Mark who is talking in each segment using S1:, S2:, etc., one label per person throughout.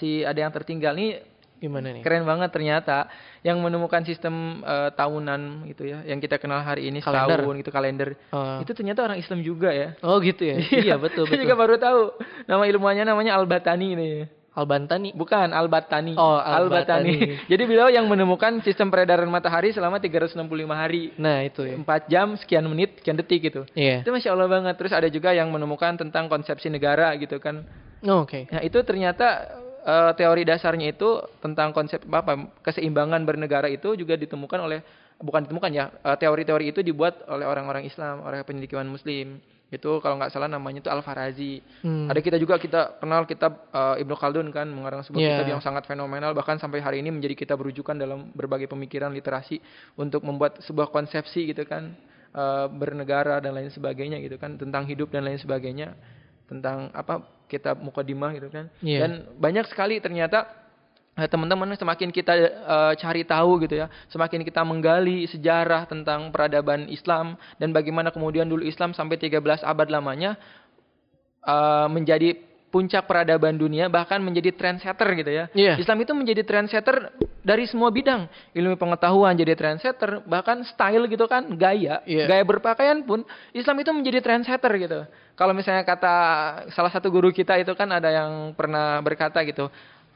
S1: masih ada yang tertinggal nih
S2: Gimana nih?
S1: keren banget ternyata yang menemukan sistem eh, tahunan gitu ya yang kita kenal hari ini
S2: Kalender.
S1: setahun gitu kalender
S2: Oh.
S1: itu ternyata orang Islam juga ya
S2: Oh gitu ya. iya betul
S1: Saya
S2: betul.
S1: juga baru tahu nama ilmuannya namanya Al-Batani nih
S2: Albantani.
S1: bukan Al-Batani
S2: Oh,
S1: Al-Batani
S2: Al-Batani.
S1: jadi beliau yang menemukan sistem peredaran matahari selama 365 hari
S2: Nah itu ya.
S1: 4 jam sekian menit sekian detik gitu
S2: Iya.
S1: itu masya Allah banget terus ada juga yang menemukan tentang konsepsi negara gitu kan
S2: Oh, Oke.
S1: Nah, itu ternyata eh, teori dasarnya itu tentang konsep apa keseimbangan bernegara itu juga ditemukan oleh bukan ditemukan ya eh, teori-teori itu dibuat oleh orang-orang Islam, oleh pendidikan Muslim. Itu kalau nggak salah namanya itu Al-Farazi.
S2: Hmm.
S1: Ada kita juga kita kenal kitab eh, Ibnu Khaldun kan mengarang sebuah
S2: Iya.
S1: kitab yang sangat fenomenal bahkan sampai hari ini menjadi kitab rujukan dalam berbagai pemikiran literasi untuk membuat sebuah konsepsi gitu kan eh, bernegara dan lain sebagainya gitu kan tentang hidup dan lain sebagainya tentang apa kitab mukadimah gitu kan
S2: Iya.
S1: dan banyak sekali ternyata eh, teman-teman semakin kita eh, cari tahu gitu ya semakin kita menggali sejarah tentang peradaban Islam dan bagaimana kemudian dulu Islam sampai 13 abad lamanya eh, menjadi puncak peradaban dunia bahkan menjadi trendsetter gitu ya.
S2: Iya.
S1: Islam itu menjadi trendsetter dari semua bidang. Ilmu pengetahuan jadi trendsetter, bahkan style gitu kan, gaya,
S2: Iya.
S1: gaya berpakaian pun Islam itu menjadi trendsetter gitu. Kalau misalnya kata salah satu guru kita itu kan ada yang pernah berkata gitu.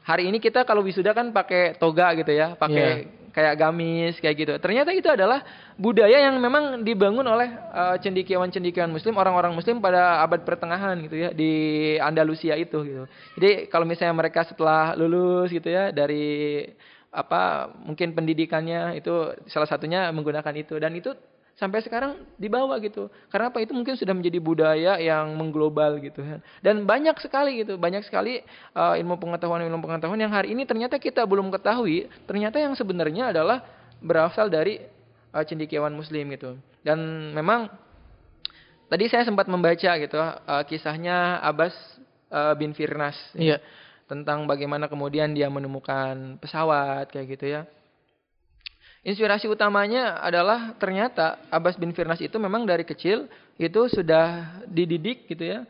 S1: Hari ini kita kalau wisuda kan pakai toga gitu ya, pakai kayak gamis kayak gitu. Ternyata itu adalah budaya yang memang dibangun oleh eh, cendekiawan-cendekiawan muslim, orang-orang muslim pada abad pertengahan gitu ya di Andalusia itu gitu. Jadi kalau misalnya mereka setelah lulus gitu ya dari apa mungkin pendidikannya itu salah satunya menggunakan itu dan itu sampai sekarang dibawa gitu. Karena apa itu mungkin sudah menjadi budaya yang mengglobal gitu kan. Dan banyak sekali gitu, banyak sekali uh, ilmu pengetahuan ilmu pengetahuan yang hari ini ternyata kita belum ketahui, ternyata yang sebenarnya adalah berasal dari uh, cendekiawan muslim gitu. Dan memang tadi saya sempat membaca gitu uh, kisahnya Abbas uh, bin Firnas ya,
S2: Iya.
S1: tentang bagaimana kemudian dia menemukan pesawat kayak gitu ya. Inspirasi utamanya adalah ternyata Abbas bin Firnas itu memang dari kecil itu sudah dididik gitu ya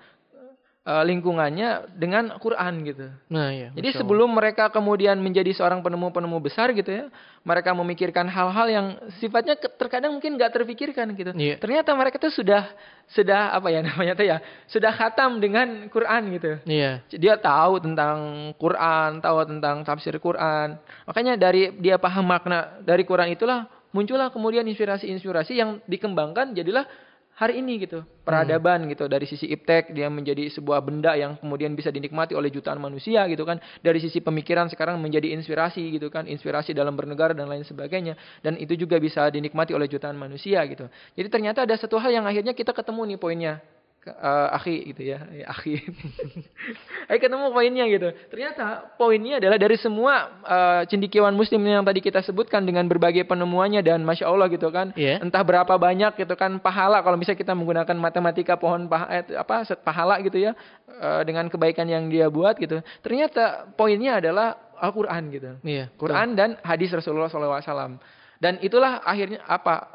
S1: eh, lingkungannya dengan Quran gitu.
S2: Nah iya.
S1: Jadi
S2: Allah.
S1: sebelum mereka kemudian menjadi seorang penemu-penemu besar gitu ya, mereka memikirkan hal-hal yang sifatnya terkadang mungkin nggak terpikirkan gitu.
S2: Iya.
S1: Ternyata mereka tuh sudah sudah apa ya namanya tuh ya, sudah khatam dengan Quran gitu.
S2: Iya.
S1: Dia tahu tentang Quran, tahu tentang tafsir Quran. Makanya dari dia paham makna dari Quran itulah muncullah kemudian inspirasi-inspirasi yang dikembangkan jadilah hari ini gitu. Peradaban gitu dari sisi iptek dia menjadi sebuah benda yang kemudian bisa dinikmati oleh jutaan manusia gitu kan. Dari sisi pemikiran sekarang menjadi inspirasi gitu kan, inspirasi dalam bernegara dan lain sebagainya dan itu juga bisa dinikmati oleh jutaan manusia gitu. Jadi ternyata ada satu hal yang akhirnya kita ketemu nih poinnya. Eh, akhi gitu ya, ya akhi. Ayo ketemu poinnya gitu. Ternyata poinnya adalah dari semua eh, cendekiawan muslim yang tadi kita sebutkan dengan berbagai penemuannya dan masya Allah gitu kan.
S2: Iya.
S1: Entah berapa banyak gitu kan pahala kalau misalnya kita menggunakan matematika pohon paha, eh, apa set pahala gitu ya eh, dengan kebaikan yang dia buat gitu. Ternyata poinnya adalah Al-Qur'an gitu.
S2: Iya.
S1: Quran dan hadis Rasulullah SAW. Dan itulah akhirnya apa?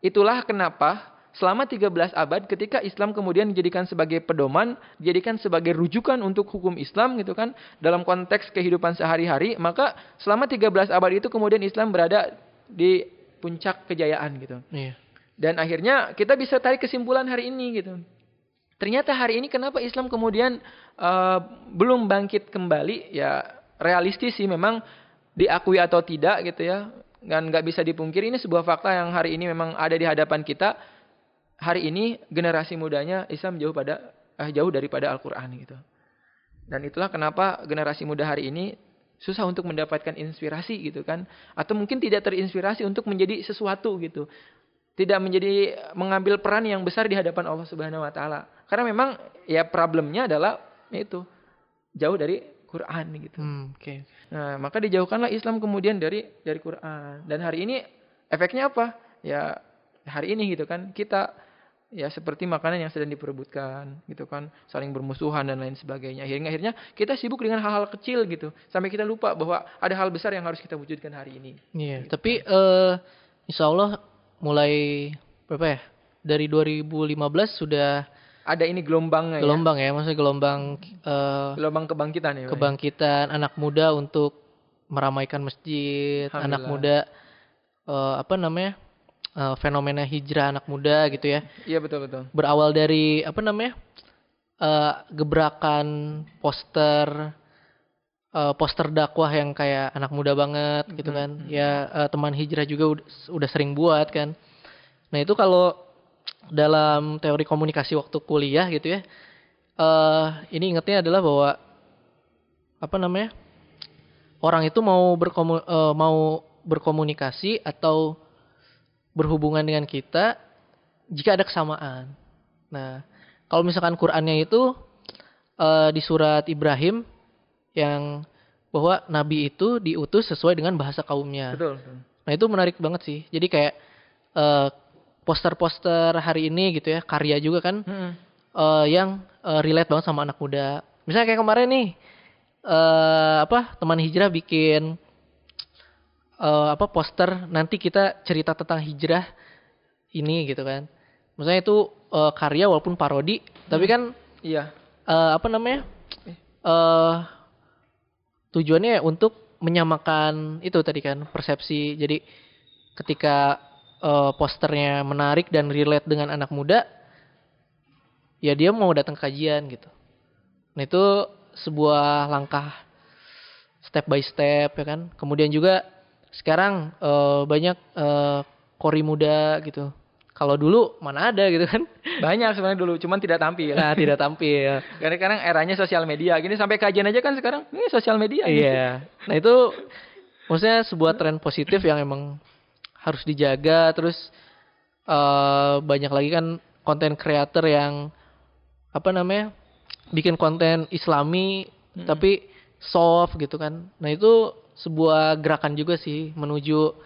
S1: Itulah kenapa selama 13 abad ketika Islam kemudian dijadikan sebagai pedoman, dijadikan sebagai rujukan untuk hukum Islam gitu kan dalam konteks kehidupan sehari-hari, maka selama 13 abad itu kemudian Islam berada di puncak kejayaan gitu.
S2: Iya.
S1: Dan akhirnya kita bisa tarik kesimpulan hari ini gitu. Ternyata hari ini kenapa Islam kemudian eh, belum bangkit kembali ya realistis sih memang diakui atau tidak gitu ya. Dan nggak bisa dipungkiri ini sebuah fakta yang hari ini memang ada di hadapan kita. Hari ini generasi mudanya Islam jauh pada eh, jauh daripada Al-Qur'an gitu. Dan itulah kenapa generasi muda hari ini susah untuk mendapatkan inspirasi gitu kan. Atau mungkin tidak terinspirasi untuk menjadi sesuatu gitu. Tidak menjadi mengambil peran yang besar di hadapan Allah Subhanahu wa taala. Karena memang ya problemnya adalah itu jauh dari Quran gitu.
S2: Hmm, Oke.
S1: nah maka dijauhkanlah Islam kemudian dari dari Quran. Dan hari ini efeknya apa? Ya hari ini gitu kan kita ya seperti makanan yang sedang diperebutkan gitu kan saling bermusuhan dan lain sebagainya akhirnya akhirnya kita sibuk dengan hal-hal kecil gitu sampai kita lupa bahwa ada hal besar yang harus kita wujudkan hari ini
S2: Iya. Tapi eh Insya Allah mulai berapa ya? Dari 2015 sudah
S1: ada ini gelombangnya
S2: gelombang ya, maksudnya gelombang
S1: ya. Gelombang kebangkitan ya. Ya?
S2: kebangkitan anak muda untuk meramaikan masjid, anak muda eh, apa namanya? Eh, fenomena hijrah anak muda gitu ya.
S1: Iya betul betul.
S2: Berawal dari apa namanya? eh, gebrakan poster eh, poster dakwah yang kayak anak muda banget gitu kan. Ya eh, teman hijrah juga udah, udah sering buat kan. Nah, itu kalau dalam teori komunikasi waktu kuliah gitu ya. eh ini ingetnya adalah bahwa apa namanya? Orang itu mau berkomu, eh, mau berkomunikasi atau berhubungan dengan kita jika ada kesamaan. Nah, kalau misalkan Qur'annya itu eh, di surat Ibrahim yang bahwa nabi itu diutus sesuai dengan bahasa kaumnya.
S1: Betul.
S2: Nah itu menarik banget sih. Jadi kayak eh, poster-poster hari ini gitu ya, karya juga kan
S1: Mm-mm.
S2: eh, yang eh, relate banget sama anak muda. Misalnya kayak kemarin nih, eh apa teman hijrah bikin eh, apa poster nanti kita cerita tentang hijrah ini gitu kan. Maksudnya itu eh, karya walaupun parodi, tapi kan
S1: Iya.
S2: eh, apa namanya? eh tujuannya untuk menyamakan itu tadi kan persepsi. Jadi ketika eh, posternya menarik dan relate dengan anak muda, ya dia mau datang ke kajian gitu. Nah itu sebuah langkah step by step ya kan. Kemudian juga sekarang eh, banyak eh, kori muda gitu. Kalau dulu mana ada gitu kan?
S1: Banyak sebenarnya dulu, cuman tidak tampil.
S2: Nah, tidak tampil.
S1: Karena sekarang eranya sosial media. Gini sampai kajian aja kan sekarang ini sosial media.
S2: Iya. Nah itu maksudnya sebuah tren positif yang emang harus dijaga. Terus eh banyak lagi kan konten creator yang apa namanya bikin konten Islami tapi soft gitu kan. Nah itu sebuah gerakan juga sih menuju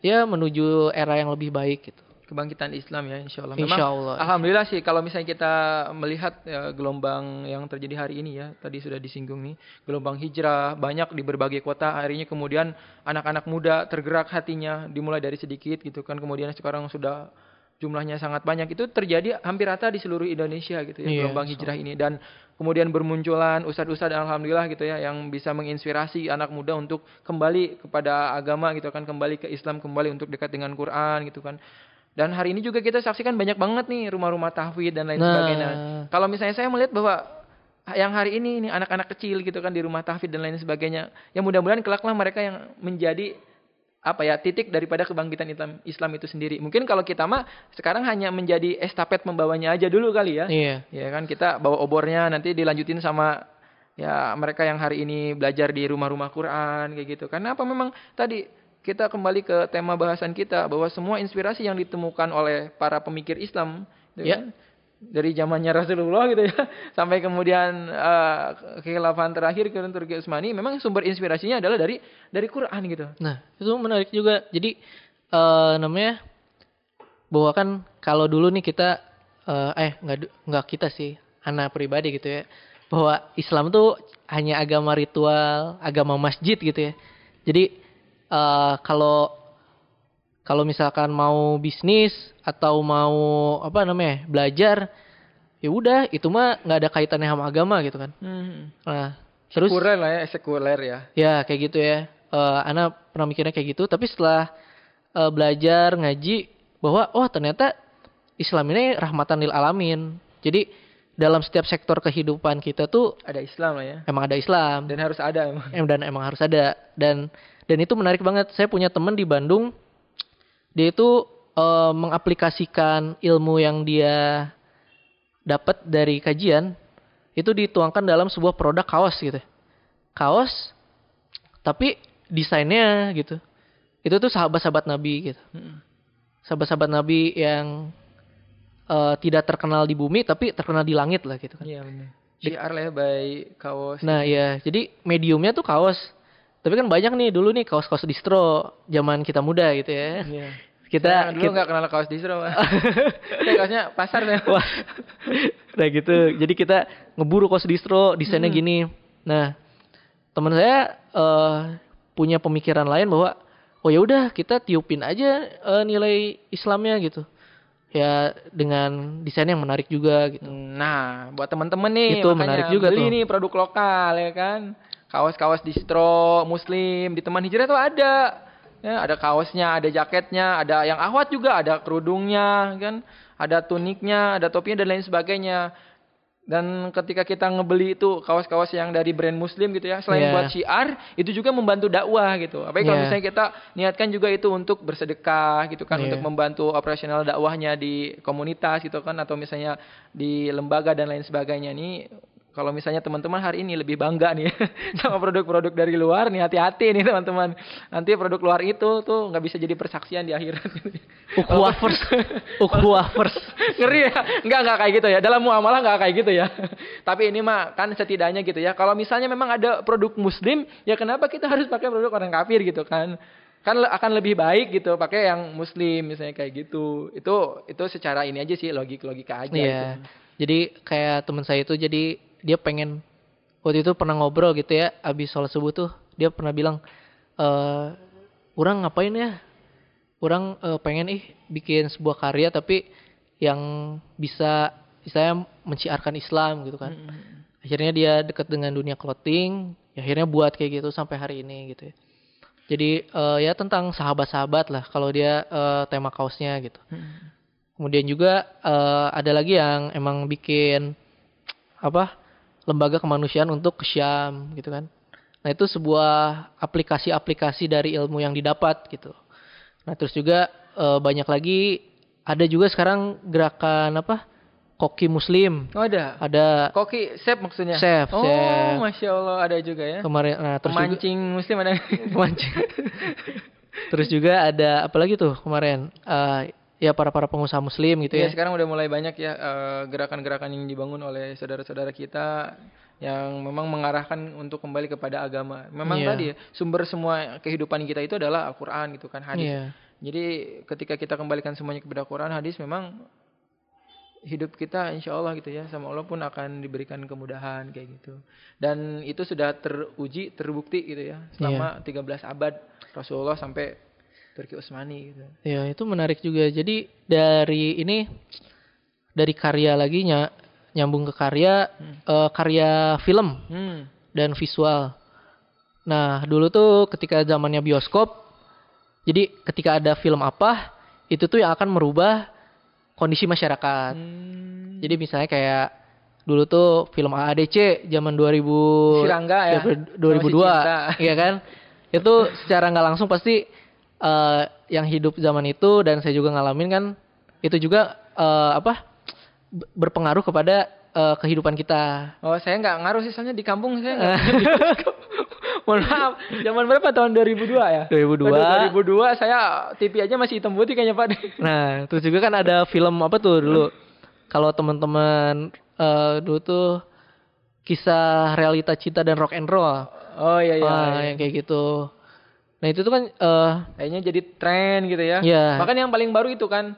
S2: ya menuju era yang lebih baik gitu.
S1: Kebangkitan Islam ya insya Allah.
S2: Insya Allah.
S1: Alhamdulillah sih kalau misalnya kita melihat ya, gelombang yang terjadi hari ini ya. Tadi sudah disinggung nih. Gelombang hijrah banyak di berbagai kota. Harinya kemudian anak-anak muda tergerak hatinya. Dimulai dari sedikit gitu kan. Kemudian sekarang sudah jumlahnya sangat banyak. Itu terjadi hampir rata di seluruh Indonesia gitu ya.
S2: Iya,
S1: gelombang hijrah ini. Dan kemudian bermunculan ustadz-ustadz alhamdulillah gitu ya yang bisa menginspirasi anak muda untuk kembali kepada agama gitu kan kembali ke Islam kembali untuk dekat dengan Quran gitu kan dan hari ini juga kita saksikan banyak banget nih rumah-rumah tahfidz dan lain
S2: Nah.
S1: sebagainya kalau misalnya saya melihat bahwa yang hari ini nih anak-anak kecil gitu kan di rumah tahfidz dan lain sebagainya ya mudah-mudahan kelaklah mereka yang menjadi apa ya titik daripada kebangkitan Islam, Islam itu sendiri mungkin kalau kita mah sekarang hanya menjadi estafet membawanya aja dulu kali ya
S2: Iya.
S1: Ya kan kita bawa obornya nanti dilanjutin sama ya mereka yang hari ini belajar di rumah-rumah Quran kayak gitu. Karena apa memang tadi kita kembali ke tema bahasan kita bahwa semua inspirasi yang ditemukan oleh para pemikir Islam gitu
S2: Ya.
S1: kan, dari zamannya Rasulullah gitu ya sampai kemudian eh, kekhilafan terakhir ke Turki Utsmani memang sumber inspirasinya adalah dari dari Quran gitu.
S2: Nah, itu menarik juga. Jadi eh namanya bahwa kan kalau dulu nih kita eh eh nggak nggak kita sih, anak pribadi gitu ya. Bahwa Islam tuh hanya agama ritual, agama masjid gitu ya. Jadi eh kalau kalau misalkan mau bisnis atau mau apa namanya belajar ya udah itu mah nggak ada kaitannya sama agama gitu kan
S1: Hmm.
S2: nah terus
S1: Sekuler lah ya, sekuler ya.
S2: Ya kayak gitu ya. Eh Ana pernah mikirnya kayak gitu. Tapi setelah eh, belajar ngaji bahwa oh ternyata Islam ini rahmatan lil alamin. Jadi dalam setiap sektor kehidupan kita tuh
S1: Ada Islam lah ya.
S2: emang ada Islam
S1: Dan harus ada emang.
S2: Em, dan emang harus ada dan dan itu menarik banget. Saya punya teman di Bandung dia itu eh, mengaplikasikan ilmu yang dia dapat dari kajian itu dituangkan dalam sebuah produk kaos gitu. Kaos tapi desainnya gitu. Itu tuh sahabat-sahabat Nabi gitu.
S1: Mm.
S2: Sahabat-sahabat Nabi yang eh, tidak terkenal di bumi tapi terkenal di langit lah gitu kan.
S1: Iya benar. Syiar lah ya by kaos.
S2: Nah ya, jadi mediumnya tuh kaos. Tapi kan banyak nih dulu nih kaos-kaos distro zaman kita muda gitu ya.
S1: Iya.
S2: Kita,
S1: Saya dulu
S2: kita
S1: nggak kenal kaos distro. Saya kaosnya pasar saya.
S2: wah, nah gitu. Jadi kita ngeburu kaos distro, desainnya gini. Nah, teman saya eh, punya pemikiran lain bahwa oh ya udah kita tiupin aja eh, nilai Islamnya gitu. ya dengan desain yang menarik juga gitu.
S1: Nah, buat temen-temen nih,
S2: Itu menarik juga
S1: beli
S2: tuh.
S1: nih produk lokal ya kan. Kaos-kaos distro muslim di teman hijrah tuh ada. Ya, ada kaosnya, ada jaketnya, ada yang ahwat juga, ada kerudungnya kan, ada tuniknya, ada topinya dan lain sebagainya. Dan ketika kita ngebeli itu kaos-kaos yang dari brand muslim gitu ya, selain
S2: Iya.
S1: buat syiar, itu juga membantu dakwah gitu. Apalagi kalau
S2: Iya.
S1: misalnya kita niatkan juga itu untuk bersedekah gitu kan,
S2: Iya.
S1: untuk membantu operasional dakwahnya di komunitas gitu kan atau misalnya di lembaga dan lain sebagainya nih kalau misalnya teman-teman hari ini lebih bangga nih sama produk-produk dari luar nih hati-hati nih teman-teman nanti produk luar itu tuh nggak bisa jadi persaksian di akhirat
S2: Ukhuwah first. Ukhuwah first.
S1: ngeri ya nggak nggak kayak gitu ya dalam muamalah nggak kayak gitu ya tapi ini mah kan setidaknya gitu ya kalau misalnya memang ada produk muslim ya kenapa kita harus pakai produk orang kafir gitu kan kan akan lebih baik gitu pakai yang muslim misalnya kayak gitu itu itu secara ini aja sih logik logika aja
S2: Iya.
S1: itu.
S2: Jadi kayak teman saya itu jadi dia pengen waktu itu pernah ngobrol gitu ya abis sholat subuh tuh dia pernah bilang eh orang ngapain ya orang eh, pengen ih bikin sebuah karya tapi yang bisa saya menciarkan Islam gitu kan
S1: Mm-mm.
S2: akhirnya dia dekat dengan dunia clothing ya akhirnya buat kayak gitu sampai hari ini gitu ya jadi eh, ya tentang sahabat-sahabat lah kalau dia eh, tema kaosnya gitu
S1: Mm-mm.
S2: Kemudian juga eh, ada lagi yang emang bikin apa lembaga kemanusiaan untuk ke Syam gitu kan. Nah itu sebuah aplikasi-aplikasi dari ilmu yang didapat gitu. Nah terus juga eh, banyak lagi ada juga sekarang gerakan apa koki Muslim.
S1: Oh ada.
S2: Ada
S1: Koki chef maksudnya?
S2: Chef,
S1: Oh,
S2: chef.
S1: masya Allah ada juga ya.
S2: kemarin. Nah terus juga
S1: Pemancing muslim ada.
S2: Pemancing. terus juga ada apa lagi tuh kemarin? Eh, ya para para pengusaha Muslim gitu
S1: Iya
S2: ya.
S1: sekarang udah mulai banyak ya eh, gerakan-gerakan yang dibangun oleh saudara-saudara kita yang memang mengarahkan untuk kembali kepada agama. Memang
S2: Iya.
S1: tadi ya, sumber semua kehidupan kita itu adalah Al-Qur'an gitu kan, hadis.
S2: Iya.
S1: Jadi ketika kita kembalikan semuanya kepada Quran, hadis memang hidup kita insya Allah gitu ya sama Allah pun akan diberikan kemudahan kayak gitu. Dan itu sudah teruji, terbukti gitu ya selama 13 abad Rasulullah sampai Turki Utsmani gitu.
S2: Ya itu menarik juga. Jadi dari ini dari karya lagi nya- nyambung ke karya eh, karya film
S1: Hmm.
S2: dan visual. Nah dulu tuh ketika zamannya bioskop, jadi ketika ada film apa itu tuh yang akan merubah kondisi masyarakat.
S1: Hmm.
S2: Jadi misalnya kayak dulu tuh film AADC zaman 2000
S1: Si Rangga ya.
S2: 2002
S1: Sama si Cinta.
S2: iya kan itu secara nggak langsung pasti eh, yang hidup zaman itu dan saya juga ngalamin kan itu juga eh, apa berpengaruh kepada eh, kehidupan kita
S1: Oh, saya nggak ngaruh sih soalnya di kampung saya nggak. Mohon maaf, zaman berapa tahun 2002 ya?
S2: 2002.
S1: Aduh, 2002 saya TV aja masih hitam putih kayaknya Pak.
S2: nah terus juga kan ada film apa tuh dulu kalau teman-teman eh, dulu tuh kisah realita cinta dan rock and roll
S1: Oh iya iya.
S2: Ah,
S1: iya.
S2: yang kayak gitu. Nah itu tuh kan eh
S1: Kayaknya jadi tren gitu ya.
S2: Iya.
S1: Bahkan yang paling baru itu kan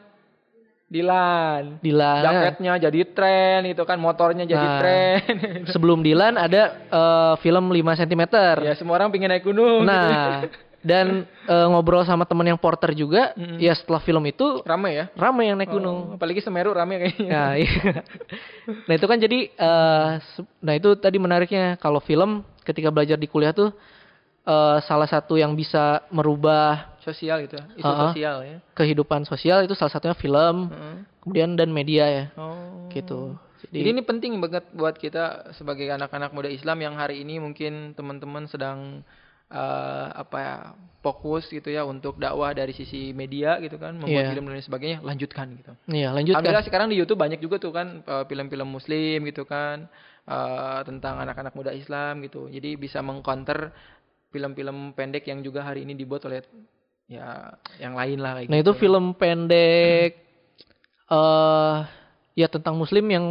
S1: Dilan.
S2: Dilan.
S1: Jaketnya jadi tren itu kan, motornya jadi
S2: Nah.
S1: tren.
S2: Sebelum Dilan ada eh, film 5 cm.
S1: ya semua orang pengen naik gunung.
S2: Nah, dan eh, ngobrol sama temen yang porter juga,
S1: Mm-mm.
S2: ya setelah film itu
S1: Rame ya.
S2: ramai yang naik
S1: Oh,
S2: gunung.
S1: apalagi Semeru rame kayaknya.
S2: Nah, iya. nah itu kan jadi, se- nah itu tadi menariknya kalau film ketika belajar di kuliah tuh eh, salah satu yang bisa merubah
S1: Sosial gitu ya. Isu
S2: Uh-uh.
S1: sosial ya.
S2: kehidupan sosial itu salah satunya film,
S1: Heeh.
S2: kemudian dan media ya,
S1: Oh.
S2: gitu.
S1: Jadi ini penting banget buat kita sebagai anak-anak muda Islam yang hari ini mungkin teman-teman sedang eh, apa ya fokus gitu ya untuk dakwah dari sisi media gitu kan membuat
S2: Iya.
S1: film dan lain sebagainya lanjutkan gitu.
S2: Iya, lanjutkan.
S1: Alhamdulillah sekarang di YouTube banyak juga tuh kan eh, film-film Muslim gitu kan eh, tentang anak-anak muda Islam gitu. Jadi bisa mengcounter film-film pendek yang juga hari ini dibuat oleh ya yang lain lah kayak
S2: Nah
S1: gitu.
S2: itu film pendek eh ya tentang Muslim yang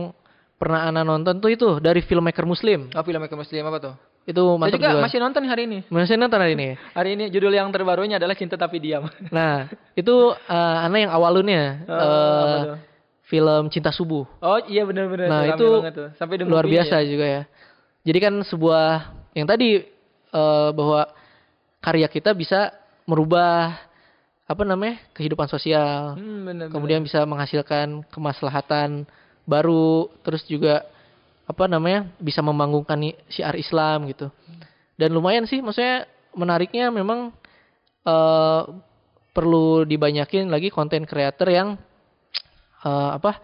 S2: pernah Ana nonton tuh itu dari filmmaker Muslim.
S1: Oh filmmaker Muslim apa tuh?
S2: Itu
S1: Saya
S2: mantap
S1: juga
S2: juga.
S1: masih nonton hari ini.
S2: Masih nonton hari ini.
S1: Hari ini judul yang terbarunya adalah Cinta Tapi Diam.
S2: Nah itu eh, Ana yang awalnya
S1: Oh, tuh?
S2: film Cinta Subuh.
S1: Oh iya benar-benar
S2: Nah, itu
S1: tuh. sampai
S2: Luar biasa
S1: ya.
S2: juga ya. Jadi kan sebuah yang tadi eh, bahwa karya kita bisa merubah apa namanya kehidupan sosial.
S1: Hmm, bener,
S2: kemudian bisa menghasilkan kemaslahatan baru terus juga apa namanya bisa membangunkan syiar Islam gitu. Dan lumayan sih maksudnya menariknya memang eh perlu dibanyakin lagi konten creator yang eh, apa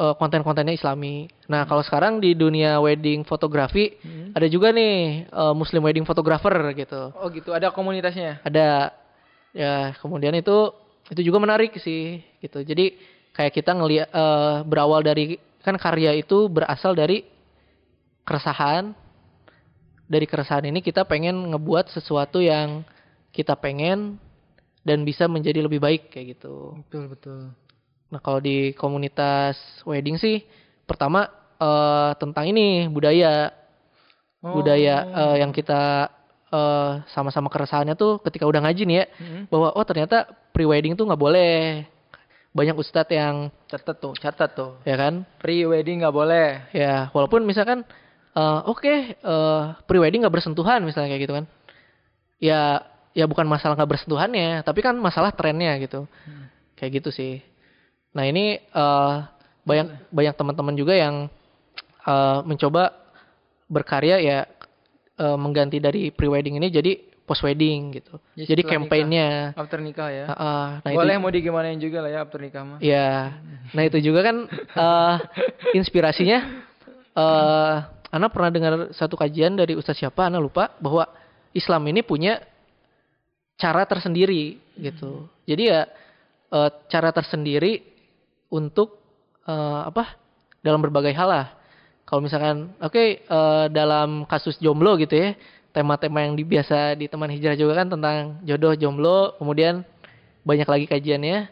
S2: eh, konten-kontennya Islami. Nah kalau sekarang di dunia wedding fotografi
S1: Hmm.
S2: ada juga nih eh, Muslim wedding photographer gitu
S1: Oh gitu, ada komunitasnya.
S2: ada ya kemudian itu itu juga menarik sih gitu jadi kayak kita ngelihat eh, berawal dari kan karya itu berasal dari keresahan dari keresahan ini kita pengen ngebuat sesuatu yang kita pengen dan bisa menjadi lebih baik kayak gitu
S1: Betul betul.
S2: Nah kalau di komunitas wedding sih pertama eh, tentang ini budaya budaya eh, yang kita eh, sama-sama keresahannya tuh ketika udah ngaji nih ya
S1: Hmm.
S2: bahwa oh ternyata pre-wedding tuh nggak boleh banyak ustadz yang
S1: Catat tuh, catat tuh.
S2: ya kan
S1: Pre wedding nggak boleh.
S2: ya walaupun misalkan eh, oke eh, pre-wedding nggak bersentuhan misalnya kayak gitu kan ya ya bukan masalah nggak bersentuhannya tapi kan masalah trennya gitu
S1: Hmm.
S2: kayak gitu sih nah ini eh, banyak banyak teman-teman juga yang eh, mencoba berkarya ya eh, mengganti dari pre-wedding ini jadi post-wedding gitu.
S1: Jadi
S2: jadi campaign-nya.
S1: After nikah ya.
S2: Heeh, nah
S1: boleh
S2: itu
S1: mau digimanain juga lah ya after nikah mah.
S2: ya nah itu juga kan eh, inspirasinya eh Ana pernah dengar satu kajian dari Ustadz siapa? Ana lupa bahwa Islam ini punya cara tersendiri gitu. Jadi ya cara tersendiri untuk eh, apa dalam berbagai hal lah kalau misalkan oke eh, dalam kasus jomblo gitu ya tema-tema yang biasa di teman hijrah juga kan tentang jodoh jomblo kemudian banyak lagi kajiannya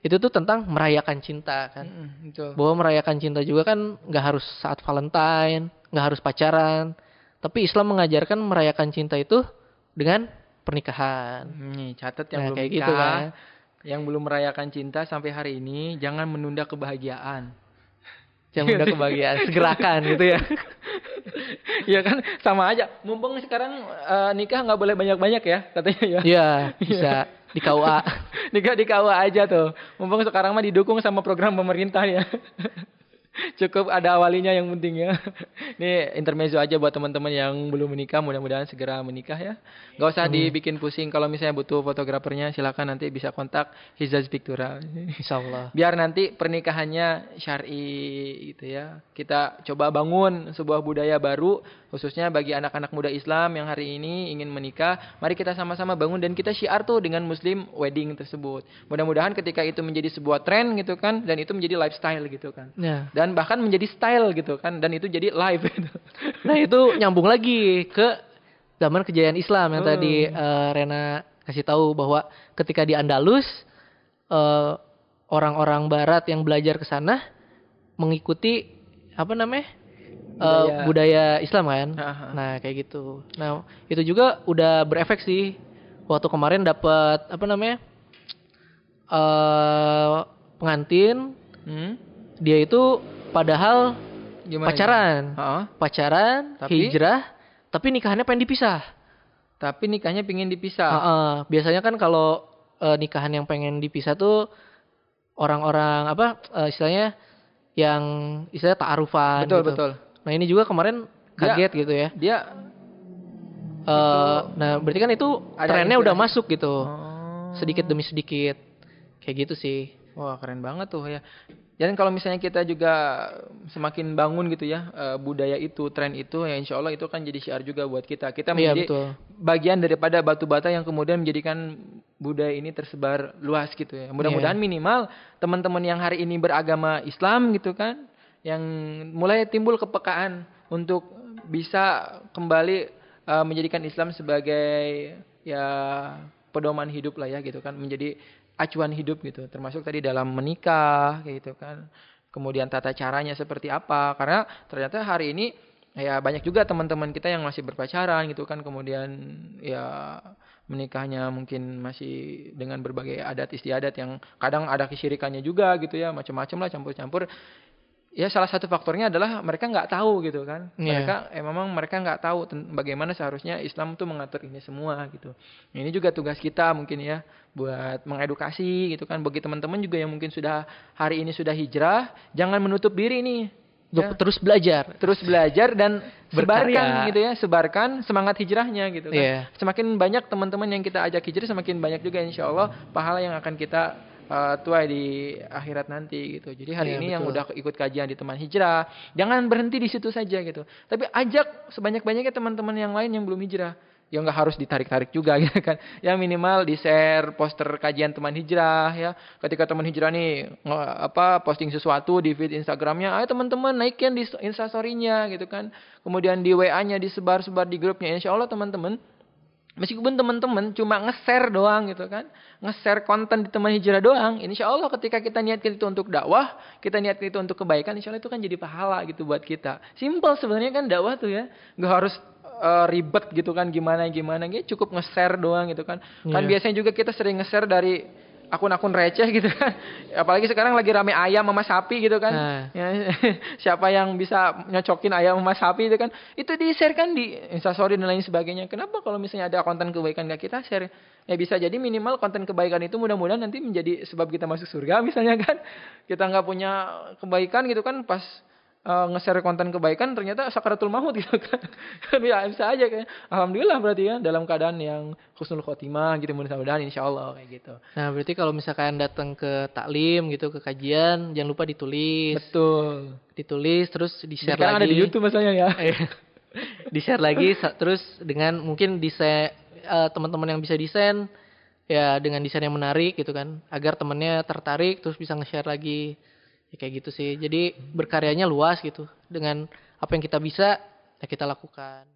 S2: itu tuh tentang merayakan cinta kan
S1: Mm-mm, betul.
S2: bahwa merayakan cinta juga kan nggak harus saat Valentine nggak harus pacaran tapi Islam mengajarkan merayakan cinta itu dengan pernikahan
S1: Nih, catat yang
S2: Nah,
S1: belum
S2: kayak
S1: nikah,
S2: gitu kan.
S1: Yang belum merayakan cinta sampai hari ini, jangan menunda kebahagiaan.
S2: yang udah kebahagiaan segerakan gitu ya
S1: Iya kan, sama aja. Mumpung sekarang eh, nikah nggak boleh banyak-banyak ya, katanya ya.
S2: Iya bisa di KUA
S1: nikah di KUA aja tuh. Mumpung sekarang mah didukung sama program pemerintah ya. Cukup ada awalinya yang penting ya. Ini intermezzo aja buat teman-teman yang belum menikah, mudah-mudahan segera menikah ya. Gak usah dibikin pusing kalau misalnya butuh fotografernya, silakan nanti bisa kontak Hizaz Pictura.
S2: Insya Allah
S1: Biar nanti pernikahannya syar'i gitu ya. Kita coba bangun sebuah budaya baru khususnya bagi anak-anak muda Islam yang hari ini ingin menikah. Mari kita sama-sama bangun dan kita syiar tuh dengan muslim wedding tersebut. Mudah-mudahan ketika itu menjadi sebuah tren gitu kan dan itu menjadi lifestyle gitu kan.
S2: ya
S1: Dan bahkan menjadi style gitu kan dan itu jadi live gitu.
S2: nah itu nyambung lagi ke zaman kejayaan Islam yang
S1: Hmm.
S2: tadi eh, Rena kasih tahu bahwa ketika di Andalus eh, orang-orang Barat yang belajar ke sana mengikuti apa namanya
S1: Budaya.
S2: budaya Islam kan.
S1: Aha.
S2: Nah kayak gitu. Nah itu juga udah berefek sih. Waktu kemarin dapat apa namanya eh pengantin
S1: Hmm?
S2: dia itu padahal
S1: Gimana?
S2: pacaran, pacaran,
S1: Tapi?
S2: hijrah, tapi nikahannya pengen dipisah.
S1: Tapi nikahnya pingin dipisah.
S2: Heeh. biasanya kan kalau eh, nikahan yang pengen dipisah tuh orang-orang apa eh, istilahnya yang istilahnya ta'arufan
S1: betul
S2: gitu.
S1: betul.
S2: Nah ini juga kemarin
S1: Dia-
S2: kaget gitu ya.
S1: Dia
S2: Eh, nah berarti kan itu
S1: Ada
S2: trennya udah
S1: inspirasi.
S2: masuk gitu,
S1: Oh.
S2: sedikit demi sedikit, kayak gitu sih.
S1: Wah keren banget tuh ya. Dan kalau misalnya kita juga semakin bangun gitu ya eh, budaya itu, tren itu, ya insya Allah itu kan jadi syiar juga buat kita. Kita
S2: Iya
S1: menjadi
S2: betul.
S1: bagian daripada batu bata yang kemudian menjadikan budaya ini tersebar luas gitu ya. Mudah-mudahan
S2: Iya.
S1: minimal teman-teman yang hari ini beragama Islam gitu kan, yang mulai timbul kepekaan untuk bisa kembali eh, menjadikan Islam sebagai ya pedoman hidup lah ya gitu kan, menjadi acuan hidup gitu. Termasuk tadi dalam menikah gitu kan. Kemudian tata caranya seperti apa? Karena ternyata hari ini ya banyak juga teman-teman kita yang masih berpacaran gitu kan kemudian ya menikahnya mungkin masih dengan berbagai adat istiadat yang kadang ada kesyirikannya juga gitu ya macam-macam lah campur-campur ya salah satu faktornya adalah mereka nggak tahu gitu kan
S2: Iya.
S1: mereka eh memang mereka nggak tahu bagaimana seharusnya Islam tuh mengatur ini semua gitu ini juga tugas kita mungkin ya buat mengedukasi gitu kan bagi teman-teman juga yang mungkin sudah hari ini sudah hijrah jangan menutup diri nih ya.
S2: Terus belajar.
S1: terus belajar dan sebarkan
S2: Berkarya.
S1: gitu ya sebarkan semangat hijrahnya gitu kan
S2: Iya.
S1: semakin banyak teman-teman yang kita ajak hijrah semakin banyak juga insya Allah pahala yang akan kita uh, tuai di akhirat nanti gitu. Jadi hari
S2: Iya,
S1: ini yang
S2: betul.
S1: udah ikut kajian di teman hijrah jangan berhenti di situ saja gitu. Tapi ajak sebanyak-banyaknya teman-teman yang lain yang belum hijrah. Ya nggak harus ditarik-tarik juga gitu kan. Ya minimal di share poster kajian teman hijrah ya. Ketika teman hijrah nih apa posting sesuatu di feed Instagramnya ayo teman-teman naikin di instastorynya gitu kan. Kemudian di WA-nya disebar-sebar di grupnya. Insya Allah teman-teman Meskipun teman-teman cuma nge-share doang gitu kan, nge-share konten di teman hijrah doang, insya Allah ketika kita niatkan itu untuk dakwah, kita niatkan itu untuk kebaikan, insya Allah itu kan jadi pahala gitu buat kita. Simple sebenarnya kan dakwah tuh ya, nggak harus eh, ribet gitu kan gimana gimana, gitu cukup nge-share doang gitu kan. Kan
S2: Iya.
S1: biasanya juga kita sering nge-share dari akun-akun receh gitu kan. Apalagi sekarang lagi rame ayam sama sapi gitu kan.
S2: Nah.
S1: Ya, siapa yang bisa nyocokin ayam sama sapi itu kan itu di share kan di instastory dan lain sebagainya kenapa kalau misalnya ada konten kebaikan gak kita share ya bisa jadi minimal konten kebaikan itu mudah-mudahan nanti menjadi sebab kita masuk surga misalnya kan kita nggak punya kebaikan gitu kan pas eh, nge-share konten kebaikan ternyata sakaratul maut gitu kan. Kan ya bisa aja kan. Alhamdulillah berarti ya dalam keadaan yang husnul khotimah gitu mudah-mudahan insya Allah kayak gitu.
S2: Nah, berarti kalau misalkan datang ke taklim gitu, ke kajian, jangan lupa ditulis.
S1: betul.
S2: Ditulis terus di-share
S1: sekarang
S2: lagi.
S1: ada di YouTube misalnya ya.
S2: Di-share lagi terus dengan mungkin desain eh, teman-teman yang bisa desain ya dengan desain yang menarik gitu kan. Agar temennya tertarik terus bisa nge-share lagi ya, kayak gitu sih. Jadi berkaryanya luas gitu. Dengan apa yang kita bisa ya kita lakukan